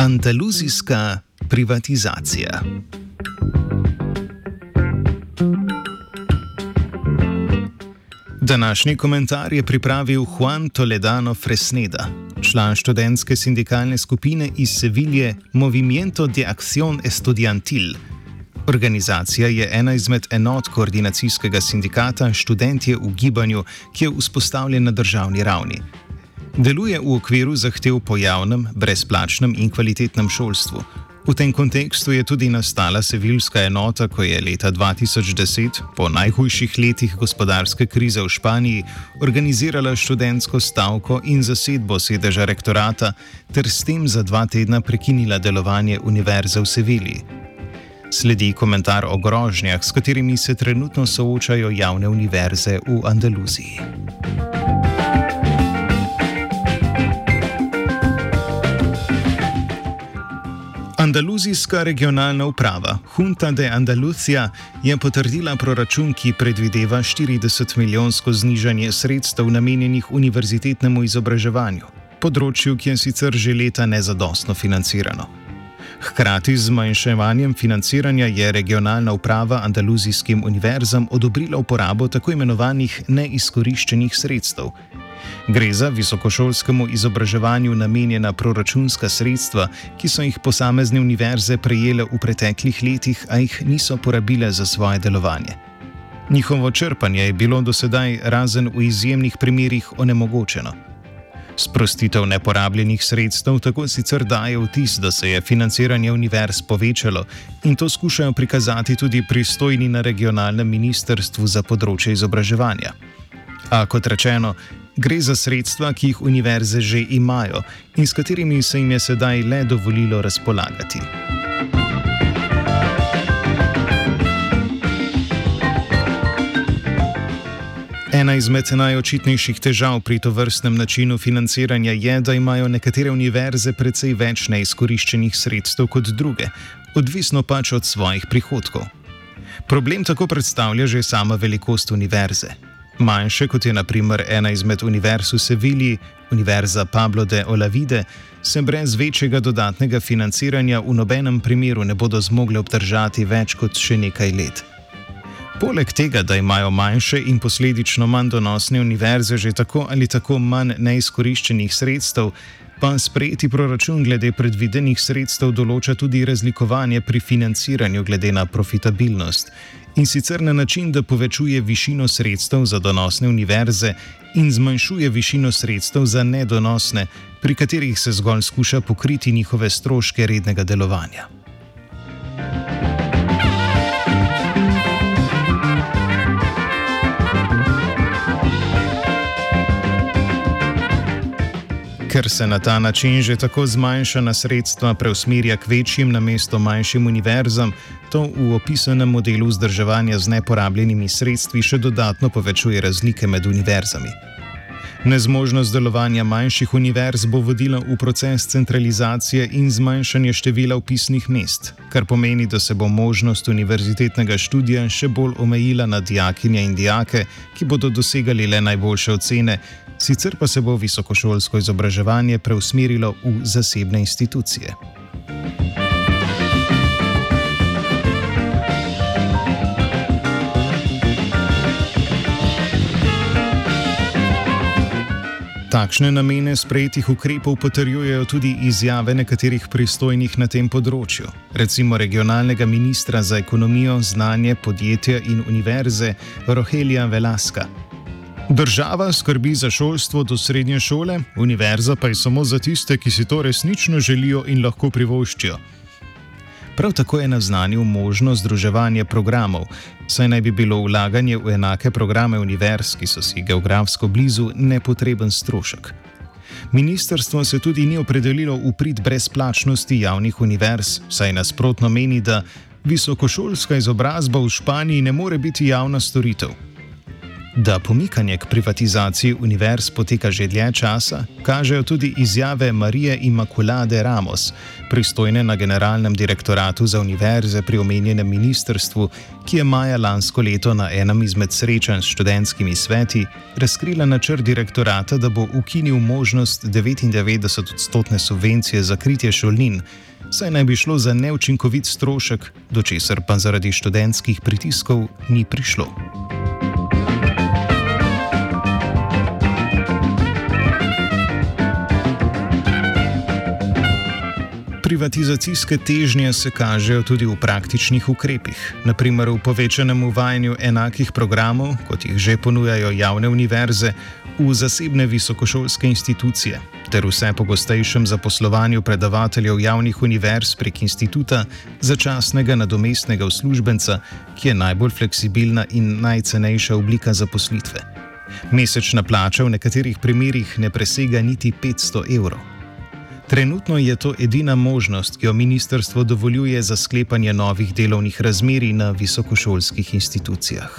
Andaluzijska privatizacija. Današnji komentar je pripravil Juan Toledano Fresneda, član študentske sindikalne skupine iz Sevilje Movimiento de Acción Estudiantil. Organizacija je ena izmed enot koordinacijskega sindikata Študentje v gibanju, ki je vzpostavljen na državni ravni. Deluje v okviru zahtev po javnem, brezplačnem in kvalitetnem šolstvu. V tem kontekstu je tudi nastala sevilska enota, ko je leta 2010, po najhujših letih gospodarske krize v Španiji, organizirala študentsko stavko in zasedbo sedeža rektorata, ter s tem za dva tedna prekinila delovanje univerze v Sevilji. Sledi komentar o grožnjah, s katerimi se trenutno soočajo javne univerze v Andaluziji. Andaluzijska regionalna uprava Junta de Andalucija je potrdila proračun, ki predvideva 40 milijonsko znižanje sredstev namenjenih univerzitetnemu izobraževanju, področju, ki je sicer že leta nezadostno financirano. Hkrati z zmanjševanjem financiranja je regionalna uprava andaluzijskim univerzam odobrila uporabo tako imenovanih neizkoriščenih sredstev. Gre za visokošolskemu izobraževanju namenjena proračunska sredstva, ki so jih posamezne univerze prejele v preteklih letih, a jih niso porabile za svoje delovanje. Njihovo črpanje je bilo do sedaj, razen v izjemnih primerjih, onemogočeno. Sprostitev neporabljenih sredstev tako sicer daje vtis, da se je financiranje univerz povečalo in to skušajo prikazati tudi pristojni na regionalnem ministrstvu za področje izobraževanja. A kot rečeno, gre za sredstva, ki jih univerze že imajo in s katerimi se jim je sedaj le dovolilo razpolagati. Ena izmed najočitnejših težav pri tovrstnem načinu financiranja je, da imajo nekatere univerze precej več neizkoriščenih sredstev kot druge, odvisno pač od svojih prihodkov. Problem tako predstavlja že sama velikost univerze. Manjše kot je naprimer ena izmed univerz v Sevilji, Univerza Pablo de Olavide, se brez večjega dodatnega financiranja v nobenem primeru ne bodo zmogle obdržati več kot še nekaj let. Poleg tega, da imajo manjše in posledično manj donosne univerze že tako ali tako manj neizkoriščenih sredstev, pa sprejeti proračun glede predvidenih sredstev določa tudi razlikovanje pri financiranju glede na profitabilnost. In sicer na način, da povečuje višino sredstev za donosne univerze in zmanjšuje višino sredstev za nedonosne, pri katerih se zgolj skuša pokriti njihove stroške rednega delovanja. Ker se na ta način že tako zmanjšana sredstva preusmerja k večjim na mesto manjšim univerzam, to v opisanem modelu vzdrževanja z neporabljenimi sredstvi še dodatno povečuje razlike med univerzami. Nezmožnost delovanja manjših univerz bo vodila v proces centralizacije in zmanjšanje števila upisnih mest, kar pomeni, da se bo možnost univerzitetnega študija še bolj omejila na dijakinje in dijake, ki bodo dosegali le najboljše ocene, sicer pa se bo visokošolsko izobraževanje preusmerilo v zasebne institucije. Takšne namene sprejetih ukrepov potrjujejo tudi izjave nekaterih pristojnih na tem področju, recimo regionalnega ministra za ekonomijo, znanje, podjetja in univerze Rohelija Velaska. Država skrbi za šolstvo do srednje šole, univerza pa je samo za tiste, ki si to resnično želijo in lahko privoščijo. Prav tako je naznanil možnost združevanja programov, saj naj bi bilo vlaganje v enake programe univerz, ki so si geografsko blizu, nepotreben strošek. Ministrstvo se tudi ni opredelilo v prid brezplačnosti javnih univerz, saj nasprotno meni, da visokošolska izobrazba v Španiji ne more biti javna storitev. Da pomikanje k privatizaciji univerz poteka že dlje časa, kažejo tudi izjave Marije Immaculade Ramos, pristojne na Generalnem direktoratu za univerze pri omenjenem ministrstvu, ki je maja lansko leto na enem izmed srečanj s študentskimi sveti razkrila načrt direktorata, da bo ukinil možnost 99-odstotne subvencije za kritje šolnin, saj naj bi šlo za neučinkovit strošek, do česar pa zaradi študentskih pritiskov ni prišlo. Privatizacijske težnje se kažejo tudi v praktičnih ukrepih, naprimer v povečanem uvajanju enakih programov, kot jih že ponujajo javne univerze, v zasebne visokošolske institucije, ter vse pogostejšem zaposlovanju predavateljev javnih univerz prek instituta začasnega nadomestnega uslužbenca, ki je najbolj fleksibilna in najcenejša oblika zaposlitve. Mesečna plača v nekaterih primerjih ne presega niti 500 evrov. Trenutno je to edina možnost, ki jo ministrstvo dovoljuje za sklepanje novih delovnih razmerij na visokošolskih institucijah.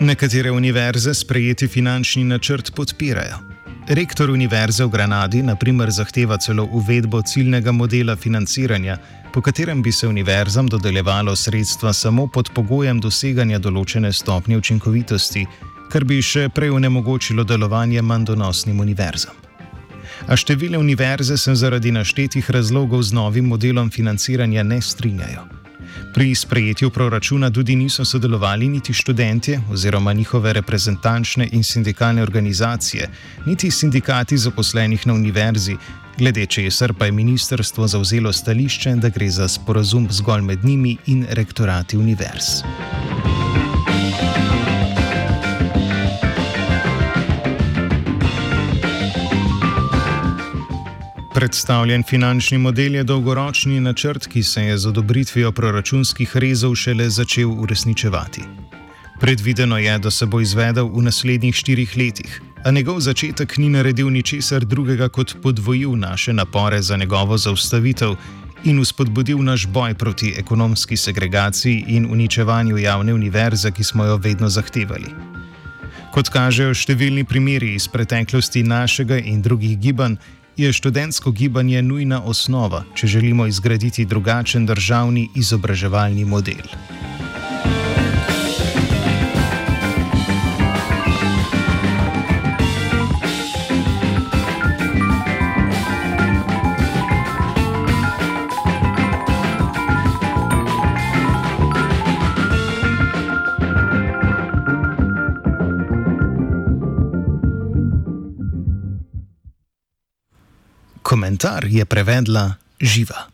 Nekatere univerze sprejeti finančni načrt podpirajo. Rektor Univerze v Granadi, na primer, zahteva celo uvedbo ciljnega modela financiranja, po katerem bi se univerzam dodeljevalo sredstva samo pod pogojem doseganja določene stopnje učinkovitosti, kar bi še prej onemogočilo delovanje manj donosnim univerzam. A številne univerze se zaradi naštetih razlogov z novim modelom financiranja ne strinjajo. Pri sprejetju proračuna tudi niso sodelovali niti študentje oziroma njihove reprezentančne in sindikalne organizacije, niti sindikati zaposlenih na univerzi, glede česar pa je ministrstvo zauzelo stališče, da gre za sporazum zgolj med njimi in rektorati univerz. Predstavljen finančni model je dolgoročni načrt, ki se je z odobritvijo proračunskih rezov šele začel uresničevati. Predvideno je, da se bo izvedel v naslednjih štirih letih, a njegov začetek ni naredil ničesar drugega kot podvojil naše napore za njegovo zaustavitev in uspodbudil naš boj proti ekonomski segregaciji in uničevanju javne univerze, ki smo jo vedno zahtevali. Kot kažejo številni primeri iz preteklosti našega in drugih gibanj, je študentsko gibanje nujna osnova, če želimo izgraditi drugačen državni izobraževalni model. Komentar je prevedla Živa.